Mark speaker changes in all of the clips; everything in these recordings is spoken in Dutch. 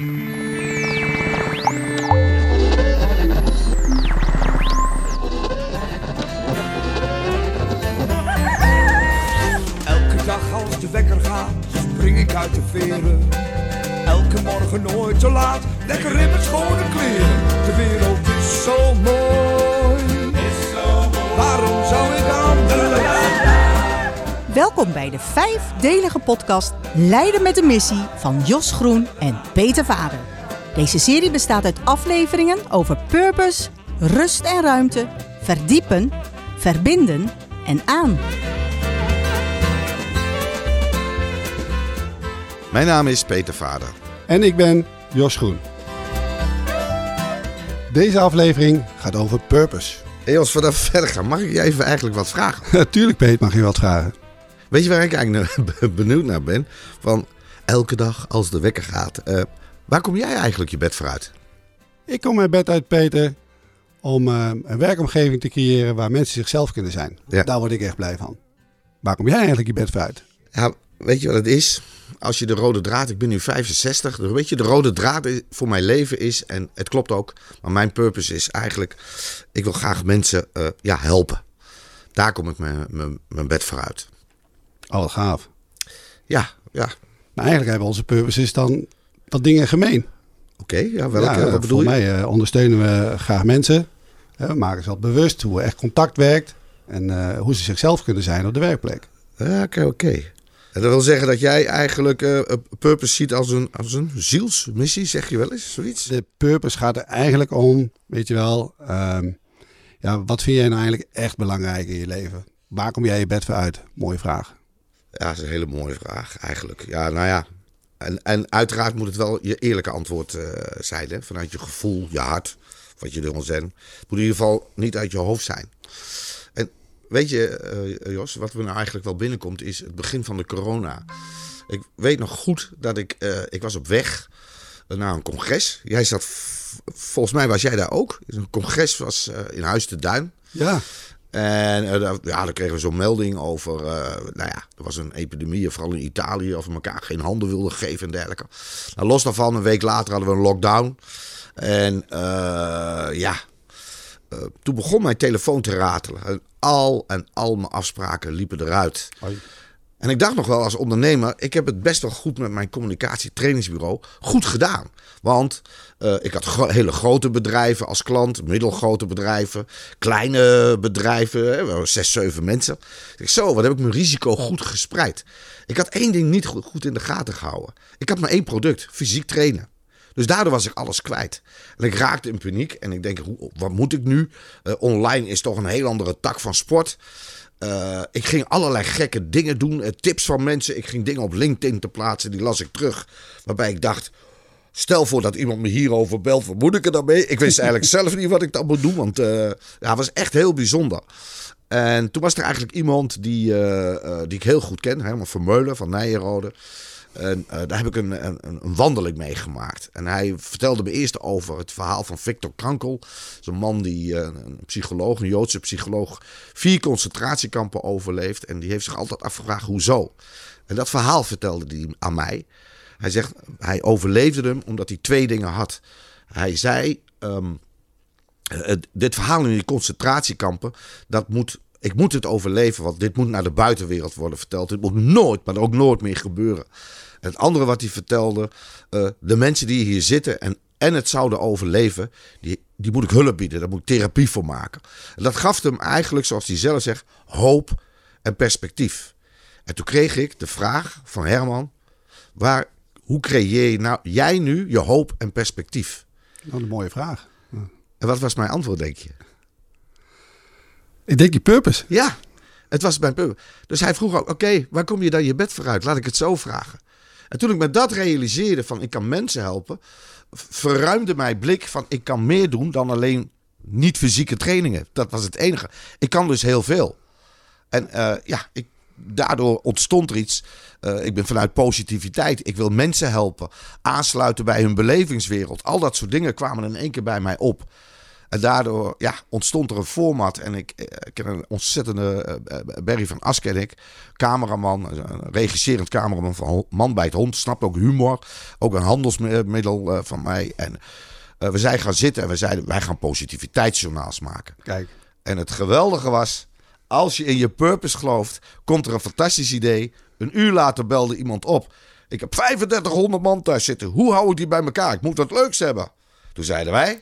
Speaker 1: Elke dag als de wekker gaat, spring ik uit de veren. Elke morgen nooit te laat, lekker in mijn schone kleren.
Speaker 2: Welkom bij de vijfdelige podcast Leiden met de missie van Jos Groen en Peter Vader. Deze serie bestaat uit afleveringen over purpose, rust en ruimte, verdiepen, verbinden en aan.
Speaker 3: Mijn naam is Peter Vader.
Speaker 4: En ik ben Jos Groen. Deze aflevering gaat over purpose.
Speaker 3: Hey, als we daar verder gaan, mag ik je even eigenlijk wat vragen?
Speaker 4: Natuurlijk, Peet, mag je wat vragen.
Speaker 3: Weet je waar ik eigenlijk benieuwd naar ben? Van elke dag als de wekker gaat, eh, waar kom jij eigenlijk je bed voor uit?
Speaker 4: Ik kom mijn bed uit, Peter, om eh, een werkomgeving te creëren waar mensen zichzelf kunnen zijn.
Speaker 3: Ja.
Speaker 4: Daar word ik echt blij van. Waar kom jij eigenlijk je bed voor uit?
Speaker 3: Ja, weet je wat het is? Als je de rode draad, ik ben nu 65, dus weet je, de rode draad voor mijn leven is, en het klopt ook, maar mijn purpose is eigenlijk, ik wil graag mensen eh, ja, helpen. Daar kom ik mijn, mijn, mijn bed voor uit.
Speaker 4: Oh, wat gaaf.
Speaker 3: Ja, ja.
Speaker 4: Maar eigenlijk hebben onze purposes dan wat dingen gemeen.
Speaker 3: Oké, ja, welke,
Speaker 4: Ja,
Speaker 3: wat bedoel je?
Speaker 4: Voor mij eh, ondersteunen we graag mensen. Hè, we maken ze wat bewust hoe echt contact werkt. En eh, hoe ze zichzelf kunnen zijn op de werkplek.
Speaker 3: Ja, Oké, oké. En dat wil zeggen dat jij eigenlijk eh, een purpose ziet als een, als een zielsmissie, zeg je wel eens, zoiets?
Speaker 4: De purpose gaat er eigenlijk om, weet je wel. ehm, ja, wat vind jij nou eigenlijk echt belangrijk in je leven? Waar kom jij je bed voor uit? Mooie vraag.
Speaker 3: Ja, dat is een hele mooie vraag eigenlijk. Ja, nou ja. En, en uiteraard moet het wel je eerlijke antwoord eh, zijn, hè? vanuit je gevoel, je hart, wat je wil zijn. Moet in ieder geval niet uit je hoofd zijn. En weet je, eh, Jos, wat we nou eigenlijk wel binnenkomt, is het begin van de corona. Ik weet nog goed dat ik, eh, ik was op weg naar een congres. Jij zat, volgens mij was jij daar ook. Een congres was in Huis de Duin.
Speaker 4: Ja,
Speaker 3: En eh, ja, dan kregen we zo'n melding over, eh, nou ja, er was een epidemie, vooral in Italië, of we elkaar geen handen wilden geven en dergelijke. Nou, los daarvan, een week later hadden we een lockdown. En eh, ja, toen begon mijn telefoon te ratelen. En al en al mijn afspraken liepen eruit. En ik dacht nog wel als ondernemer, ik heb het best wel goed met mijn communicatietrainingsbureau goed gedaan. Want eh, ik had hele grote bedrijven als klant, middelgrote bedrijven, kleine bedrijven, hè, zes, zeven mensen. Ik zo, wat heb ik mijn risico goed gespreid. Ik had één ding niet goed, goed in de gaten gehouden. Ik had maar één product, fysiek trainen. Dus daardoor was ik alles kwijt. En ik raakte in paniek. En ik denk, hoe, wat moet ik nu? Eh, online is toch een heel andere tak van sport. Eh, ik ging allerlei gekke dingen doen. eh, tips van mensen. Ik ging dingen op LinkedIn te plaatsen. Die las ik terug. Waarbij ik dacht... Stel voor dat iemand me hierover belt. Wat moet ik er dan mee? Ik wist eigenlijk zelf niet wat ik dan moet doen. Want eh, ja, het was echt heel bijzonder. En toen was er eigenlijk iemand die, die ik heel goed ken. Herman Vermeulen van Nijenrode. En eh, daar heb ik een, een, een wandeling mee gemaakt. En hij vertelde me eerst over het verhaal van Victor Krankel. Een man die, eh, een psycholoog, een Joodse psycholoog, vier concentratiekampen overleeft. En die heeft zich altijd afgevraagd, hoezo? En dat verhaal vertelde hij aan mij. Hij zegt, hij overleefde hem omdat hij twee dingen had. Hij zei, eh, dit verhaal in die concentratiekampen, dat moet, ik moet het overleven, want dit moet naar de buitenwereld worden verteld. Dit moet nooit, maar ook nooit meer gebeuren. En het andere wat hij vertelde, eh, de mensen die hier zitten en, en het zouden overleven, die, die moet ik hulp bieden, daar moet ik therapie voor maken. En dat gaf hem eigenlijk, zoals hij zelf zegt, hoop en perspectief. En toen kreeg ik de vraag van Herman, waar, hoe creëer je nou, jij nu je hoop en perspectief?
Speaker 4: wat een mooie vraag.
Speaker 3: En wat was mijn antwoord, denk je?
Speaker 4: Ik denk je purpose.
Speaker 3: Ja, het was mijn punt. Dus hij vroeg ook, oké, waar kom je dan je bed voor uit? Laat ik het zo vragen. En toen ik me dat realiseerde van ik kan mensen helpen, verruimde mijn blik van ik kan meer doen dan alleen niet fysieke trainingen. Dat was het enige. Ik kan dus heel veel. En eh, ja, ik, daardoor ontstond er iets. Eh, ik ben vanuit positiviteit. Ik wil mensen helpen. Aansluiten bij hun belevingswereld. Al dat soort dingen kwamen in één keer bij mij op. En daardoor ja, ontstond er een format. En ik, eh, ik ken een ontzettende uh, Barry van As ken ik. Cameraman, een regisserend cameraman van Man bij het Hond. Snapt ook humor. Ook een handelsmiddel uh, van mij. En we zijn gaan zitten en we zeiden, wij gaan positiviteitsjournaals maken.
Speaker 4: Kijk.
Speaker 3: En het geweldige was, als je in je purpose gelooft, komt er een fantastisch idee. Een uur later belde iemand op. Ik heb 3500 man thuis zitten. Hoe hou ik die bij elkaar? Ik moet wat leuks hebben. Toen zeiden wij,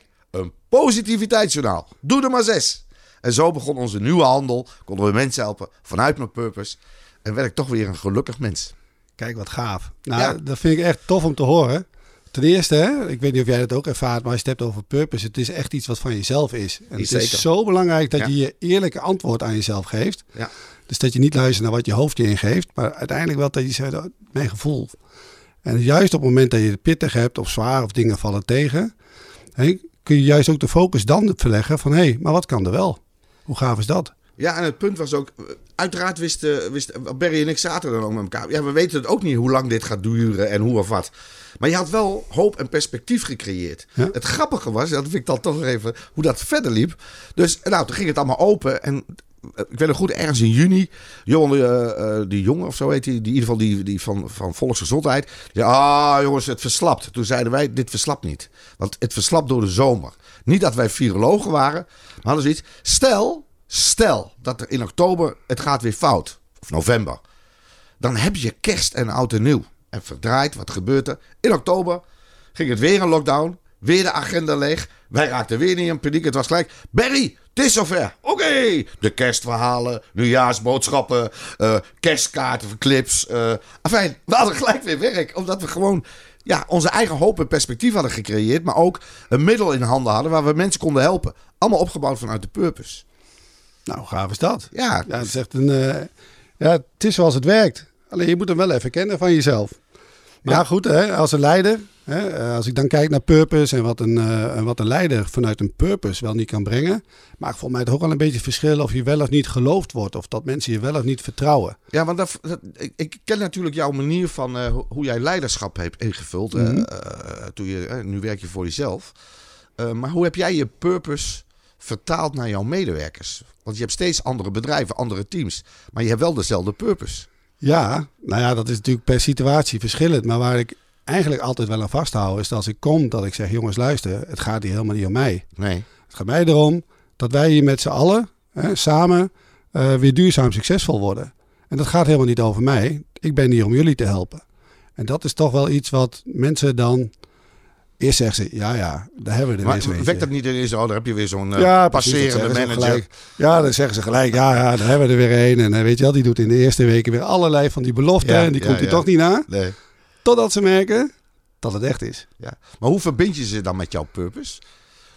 Speaker 3: positiviteitsjournaal. Doe er maar zes. En zo begon onze nieuwe handel. Konden we mensen helpen vanuit mijn purpose. En werd ik toch weer een gelukkig mens.
Speaker 4: Kijk, wat gaaf. Nou, ja. dat vind ik echt tof om te horen. Ten eerste, hè, ik weet niet of jij dat ook ervaart, maar als je het hebt over purpose, het is echt iets wat van jezelf is. En het is zo belangrijk dat je je eerlijke antwoord aan jezelf geeft.
Speaker 3: Ja.
Speaker 4: Dus dat je niet luistert naar wat je hoofd je ingeeft, maar uiteindelijk wel dat je zegt, oh, mijn gevoel. En juist op het moment dat je het pittig hebt of zwaar of dingen vallen tegen, kun je juist ook de focus dan verleggen van hé, hey, maar wat kan er wel? Hoe gaaf is dat?
Speaker 3: Ja, en het punt was ook, uiteraard wisten, wist, Barry en ik zaten dan ook met elkaar. Ja, we weten het ook niet hoe lang dit gaat duren en hoe of wat. Maar je had wel hoop en perspectief gecreëerd. Het grappige was, dat vind ik dan toch nog even, hoe dat verder liep. Dus nou, toen ging het allemaal open en ik weet nog goed, ergens in juni, jongen, uh, die jongen of zo heet hij, in ieder geval die, die van, van Volksgezondheid. Zei, ah jongens, het verslapt. Toen zeiden wij, dit verslapt niet. Want het verslapt door de zomer. Niet dat wij virologen waren, maar hadden ze iets. Stel, stel dat er in oktober, het gaat weer fout. Of november. Dan heb je kerst en oud en nieuw. En verdraait, wat gebeurt er? In oktober ging het weer een lockdown. Weer de agenda leeg. Wij raakten weer niet in paniek. Het was gelijk. Barry, het is zover. Oké. De kerstverhalen, nieuwjaarsboodschappen, uh, kerstkaarten, clips. Uh, enfin, we hadden gelijk weer werk. Omdat we gewoon ja, onze eigen hoop en perspectief hadden gecreëerd. Maar ook een middel in handen hadden waar we mensen konden helpen. Allemaal opgebouwd vanuit de purpose.
Speaker 4: Nou, gaaf is dat.
Speaker 3: Ja.
Speaker 4: ja het is echt een... Uh, ja, het is zoals het werkt. Alleen je moet hem wel even kennen van jezelf. Maar ja. goed, hè, als een leider Hè, eh, als ik dan kijk naar purpose en wat een, uh, wat een leider vanuit een purpose wel niet kan brengen, maakt volgens mij toch ook wel een beetje verschil of je wel of niet geloofd wordt of dat mensen je wel of niet vertrouwen.
Speaker 3: Ja, want dat, ik, ik, ken natuurlijk jouw manier van uh, hoe jij leiderschap hebt ingevuld. Mm -hmm. toen je, nu werk je voor jezelf. maar hoe heb jij je purpose vertaald naar jouw medewerkers? Want je hebt steeds andere bedrijven, andere teams, maar je hebt wel dezelfde purpose.
Speaker 4: Ja, nou ja, dat is natuurlijk per situatie verschillend. Maar waar ik eigenlijk altijd wel aan vasthouden is dat als ik kom, dat ik zeg: jongens, luister, het gaat hier helemaal niet om mij.
Speaker 3: Nee.
Speaker 4: Het gaat mij erom dat wij hier met z'n allen hè, samen uh, weer duurzaam succesvol worden. En dat gaat helemaal niet over mij. Ik ben hier om jullie te helpen. En dat is toch wel iets wat mensen dan. Eerst zeggen ze, ja, ja, daar hebben we er
Speaker 3: maar
Speaker 4: weer
Speaker 3: Wekt dat niet ineens, oh, daar heb je weer zo'n uh, ja, passerende manager.
Speaker 4: Ja, dan zeggen ze gelijk, ja, ja, daar hebben we er weer een. En uh, weet je wel, die doet in de eerste weken weer allerlei van die beloften. Ja, en die ja, komt hij toch niet na.
Speaker 3: Nee.
Speaker 4: Totdat ze merken dat het echt is.
Speaker 3: Ja. Maar hoe verbind je ze dan met jouw purpose?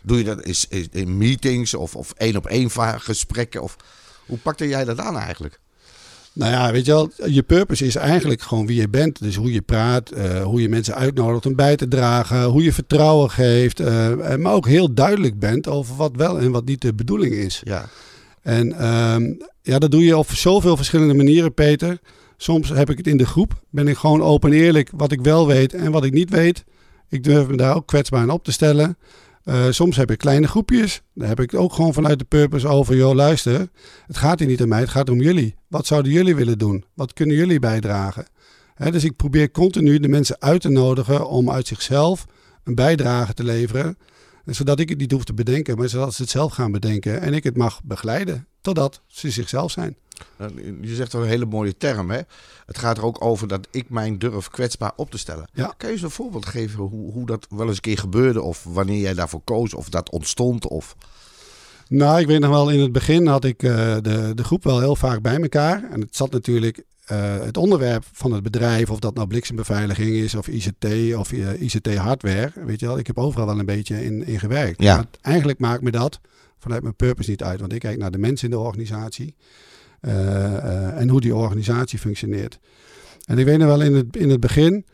Speaker 3: Doe je dat is, in meetings of, of één op één gesprekken? Of hoe pakte jij dat aan eigenlijk?
Speaker 4: Nou ja, weet je wel, je purpose is eigenlijk gewoon wie je bent. Dus hoe je praat, uh, hoe je mensen uitnodigt om bij te dragen, hoe je vertrouwen geeft. Uh, maar ook heel duidelijk bent over wat wel en wat niet de bedoeling is.
Speaker 3: Ja.
Speaker 4: En um, ja, dat doe je op zoveel verschillende manieren, Peter. Soms heb ik het in de groep. Ben ik gewoon open eerlijk wat ik wel weet en wat ik niet weet. Ik durf me daar ook kwetsbaar aan op te stellen. Uh, soms heb ik kleine groepjes. Daar heb ik ook gewoon vanuit de purpose over. Joh, luister. Het gaat hier niet om mij, het gaat om jullie. Wat zouden jullie willen doen? Wat kunnen jullie bijdragen? Dus ik probeer continu de mensen uit te nodigen om uit zichzelf een bijdrage te leveren. Zodat ik het niet hoef te bedenken, maar zodat ze het zelf gaan bedenken. En ik het mag begeleiden totdat ze zichzelf zijn.
Speaker 3: Nou, je zegt een hele mooie term, hè? Het gaat er ook over dat ik mijn durf kwetsbaar op te stellen.
Speaker 4: Ja.
Speaker 3: Kan je eens een voorbeeld geven hoe, hoe dat wel eens een keer gebeurde? Of wanneer jij daarvoor koos? Of dat ontstond? Of...
Speaker 4: Nou, ik weet nog wel, in het begin had ik uh, de, de groep wel heel vaak bij elkaar. En het zat natuurlijk uh, het onderwerp van het bedrijf, of dat nou blitsembeveiliging is, of ICT, of uh, eh, ICT-hardware. Weet je wel, ik heb overal wel een beetje in, in gewerkt.
Speaker 3: Ja.
Speaker 4: Maar eigenlijk maakt me dat vanuit mijn purpose niet uit. Want ik kijk naar de mensen in de organisatie. Uh, uh, en hoe die organisatie functioneert. En ik weet nog wel in het, in het begin,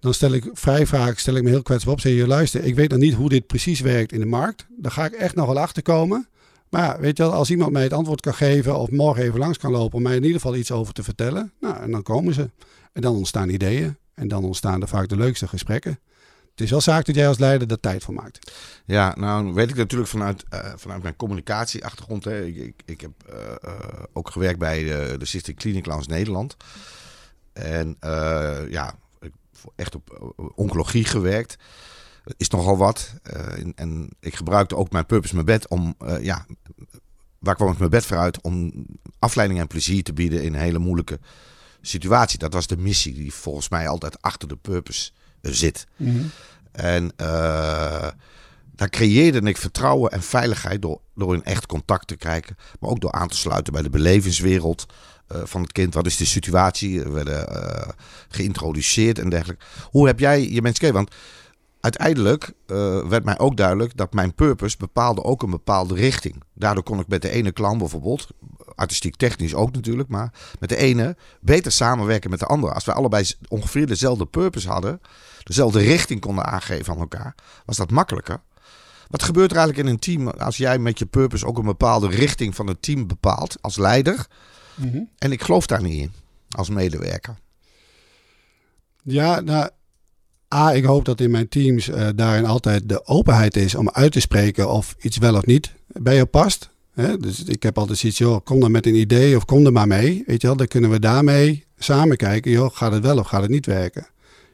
Speaker 4: dan stel ik vrij vaak stel ik me heel kwetsbaar op. Zeg je, luister, ik weet nog niet hoe dit precies werkt in de markt. Daar ga ik echt nog wel achter komen. Maar weet je wel, als iemand mij het antwoord kan geven of morgen even langs kan lopen om mij in ieder geval iets over te vertellen, nou, en dan komen ze. En dan ontstaan ideeën en dan ontstaan er vaak de leukste gesprekken. Het is wel zaak dat jij als leider daar tijd voor maakt.
Speaker 3: Ja, nou weet ik natuurlijk vanuit, uh, vanuit mijn communicatieachtergrond. Hè. Ik, ik, heb uh, uh, ook gewerkt bij de, de Stichting Clinic Nederland. En ja, ik echt op oncologie gewerkt. Is nogal wat. En, en, ik gebruikte ook mijn purpose, mijn bed om, ja, waar kwam ik mijn bed voor uit? Om afleiding en plezier te bieden in een hele moeilijke situatie. Dat was de missie die volgens mij altijd achter de purpose zit. Mm -hmm. En uh, daar creëerde ik vertrouwen en veiligheid door, door in echt contact te kijken. Maar ook door aan te sluiten bij de belevingswereld uh, van het kind. Wat is de situatie? We werden uh, geïntroduceerd en dergelijke. Hoe heb jij je mensen gekeken? Want uiteindelijk werd mij ook duidelijk dat mijn purpose bepaalde ook een bepaalde richting. Daardoor kon ik met de ene klant bijvoorbeeld, artistiek technisch ook natuurlijk, maar met de ene beter samenwerken met de andere. Als wij allebei ongeveer dezelfde purpose hadden, dezelfde richting konden aangeven aan elkaar, was dat makkelijker. Wat gebeurt er eigenlijk in een team als jij met je purpose ook een bepaalde richting van het team bepaalt als leider? Mm -hmm. En ik geloof daar niet in als medewerker.
Speaker 4: Ja, nou, A, ik hoop dat in mijn teams uh, daarin altijd de openheid is om uit te spreken of iets wel of niet bij je past. Dus ik heb altijd zoiets, joh, kom dan met een idee of kom er maar mee. Weet je wel, dan kunnen we daarmee samen kijken, joh, gaat het wel of gaat het niet werken.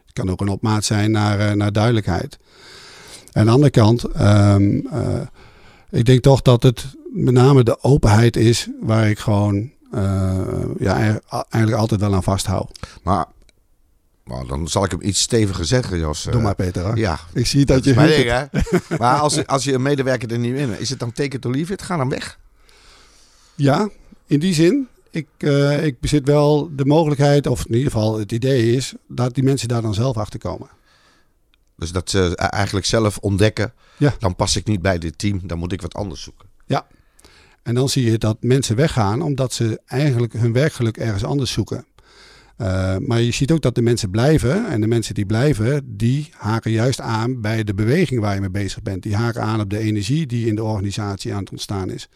Speaker 4: Het kan ook een opmaat zijn naar, uh, naar duidelijkheid. Aan de andere kant, um, uh, ik denk toch dat het met name de openheid is waar ik gewoon ja, eigenlijk altijd wel aan vasthoud.
Speaker 3: Maar nou, dan zal ik hem iets steviger zeggen, Jos.
Speaker 4: Doe maar, Peter. Hè?
Speaker 3: Ja.
Speaker 4: Ik zie dat,
Speaker 3: dat
Speaker 4: je...
Speaker 3: Mijn ding, hè? maar als, als je een medewerker er niet in is het dan take it to leave it? Ga dan weg.
Speaker 4: Ja, in die zin. Ik, uh, ik bezit wel de mogelijkheid, of in ieder geval het idee is, dat die mensen daar dan zelf achter komen.
Speaker 3: Dus dat ze eigenlijk zelf ontdekken,
Speaker 4: ja.
Speaker 3: dan pas ik niet bij dit team, dan moet ik wat anders zoeken.
Speaker 4: Ja, en dan zie je dat mensen weggaan omdat ze eigenlijk hun werkgeluk ergens anders zoeken. Uh, maar je ziet ook dat de mensen blijven. En de mensen die blijven, die haken juist aan bij de beweging waar je mee bezig bent. Die haken aan op de energie die in de organisatie aan het ontstaan is.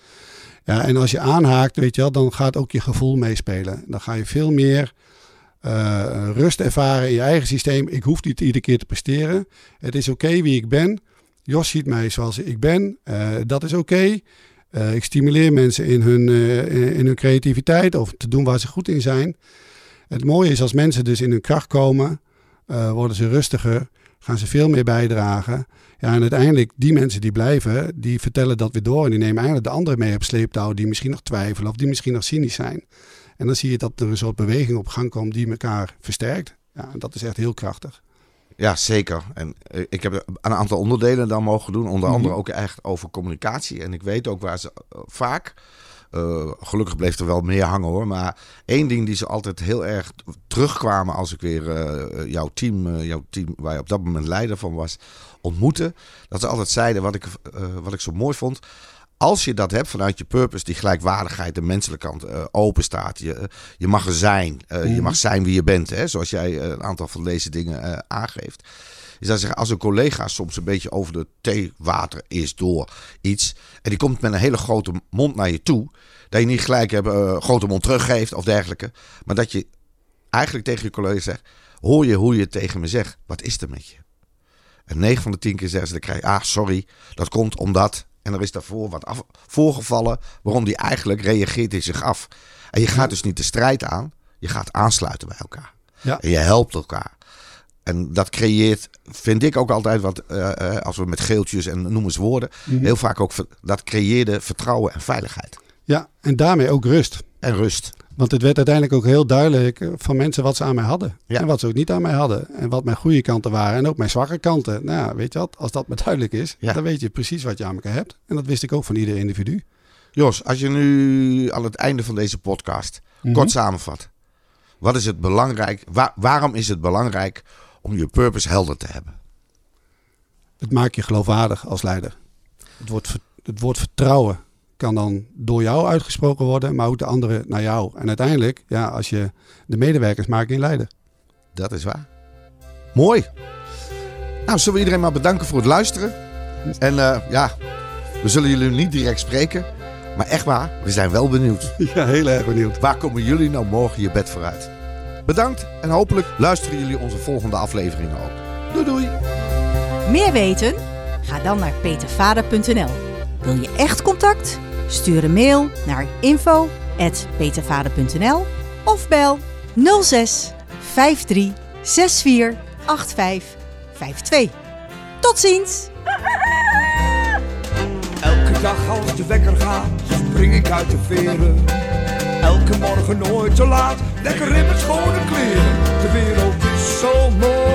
Speaker 4: Ja, en als je aanhaakt, weet je wel, dan gaat ook je gevoel meespelen. Dan ga je veel meer uh, rust ervaren in je eigen systeem. Ik hoef niet iedere keer te presteren. Het is oké wie ik ben. Jos ziet mij zoals ik ben. Uh, dat is oké. Ik stimuleer mensen in hun, in hun creativiteit of te doen waar ze goed in zijn. Het mooie is als mensen dus in hun kracht komen, uh, worden ze rustiger, gaan ze veel meer bijdragen. Ja, en uiteindelijk, die mensen die blijven, die vertellen dat weer door. En die nemen eigenlijk de anderen mee op sleeptouw die misschien nog twijfelen of die misschien nog cynisch zijn. En dan zie je dat er een soort beweging op gang komt die elkaar versterkt. Ja, en dat is echt heel krachtig.
Speaker 3: Ja, zeker. En uh, ik heb een aantal onderdelen dan mogen doen. Onder andere ook echt over communicatie. En ik weet ook waar ze uh, vaak uh, gelukkig bleef er wel meer hangen hoor. Maar één ding die ze altijd heel erg terugkwamen als ik weer uh, jouw, team, uh, jouw team, waar je op dat moment leider van was, ontmoette. Dat ze altijd zeiden wat ik, wat ik zo mooi vond. Als je dat hebt vanuit je purpose, die gelijkwaardigheid, de menselijke kant open staat. Je, je mag er zijn. Mm. Je mag zijn wie je bent. Hè, zoals jij een aantal van deze dingen aangeeft is dat als een collega soms een beetje over de theewater is door iets. En die komt met een hele grote mond naar je toe. Dat je niet gelijk een uh, grote mond teruggeeft of dergelijke. Maar dat je eigenlijk tegen je collega zegt. Hoor je hoe je het tegen me zegt? Wat is er met je? En 9 van de 10 keer zeggen ze dan krijg je, ah sorry, dat komt omdat. En er is daarvoor wat af, voorgevallen waarom die eigenlijk reageert in zich af. En je gaat dus niet de strijd aan, je gaat aansluiten bij elkaar.
Speaker 4: Ja.
Speaker 3: En je helpt elkaar. En dat creëert, vind ik ook altijd, wat uh, als we met geeltjes en noem eens woorden, mm -hmm. heel vaak ook, dat creëerde vertrouwen en veiligheid.
Speaker 4: Ja, en daarmee ook rust.
Speaker 3: En rust.
Speaker 4: Want het werd uiteindelijk ook heel duidelijk van mensen wat ze aan mij hadden. Ja. En wat ze ook niet aan mij hadden. En wat mijn goede kanten waren en ook mijn zwakke kanten. Nou ja, weet je wat, als dat maar duidelijk is, ja. dan weet je precies wat je aan elkaar hebt. En dat wist ik ook van ieder individu.
Speaker 3: Jos, als je nu aan het einde van deze podcast mm -hmm. kort samenvat. Wat is het belangrijk, waar, waarom is het belangrijk om je purpose helder te hebben?
Speaker 4: Het maakt je geloofwaardig als leider. Het woord, het woord vertrouwen kan dan door jou uitgesproken worden, maar ook de anderen naar jou. En uiteindelijk, ja, als je de medewerkers maakt in leider.
Speaker 3: Dat is waar. Mooi. Nou, zullen we iedereen maar bedanken voor het luisteren. En uh, ja, we zullen jullie niet direct spreken. Maar echt waar, we zijn wel benieuwd.
Speaker 4: Ja, heel erg benieuwd.
Speaker 3: Waar komen jullie nou morgen je bed vooruit? Bedankt en hopelijk luisteren jullie onze volgende afleveringen ook. Doei doei!
Speaker 2: Meer weten? Ga dan naar petervader.nl. Wil je echt contact? Stuur een mail naar info@petervader.nl of bel 06 53 64 85 52. Tot ziens!
Speaker 1: Elke dag als de wekker gaat, spring ik uit de veren. Elke morgen nooit te laat, lekker in mijn schone kleren. De wereld is zo mooi.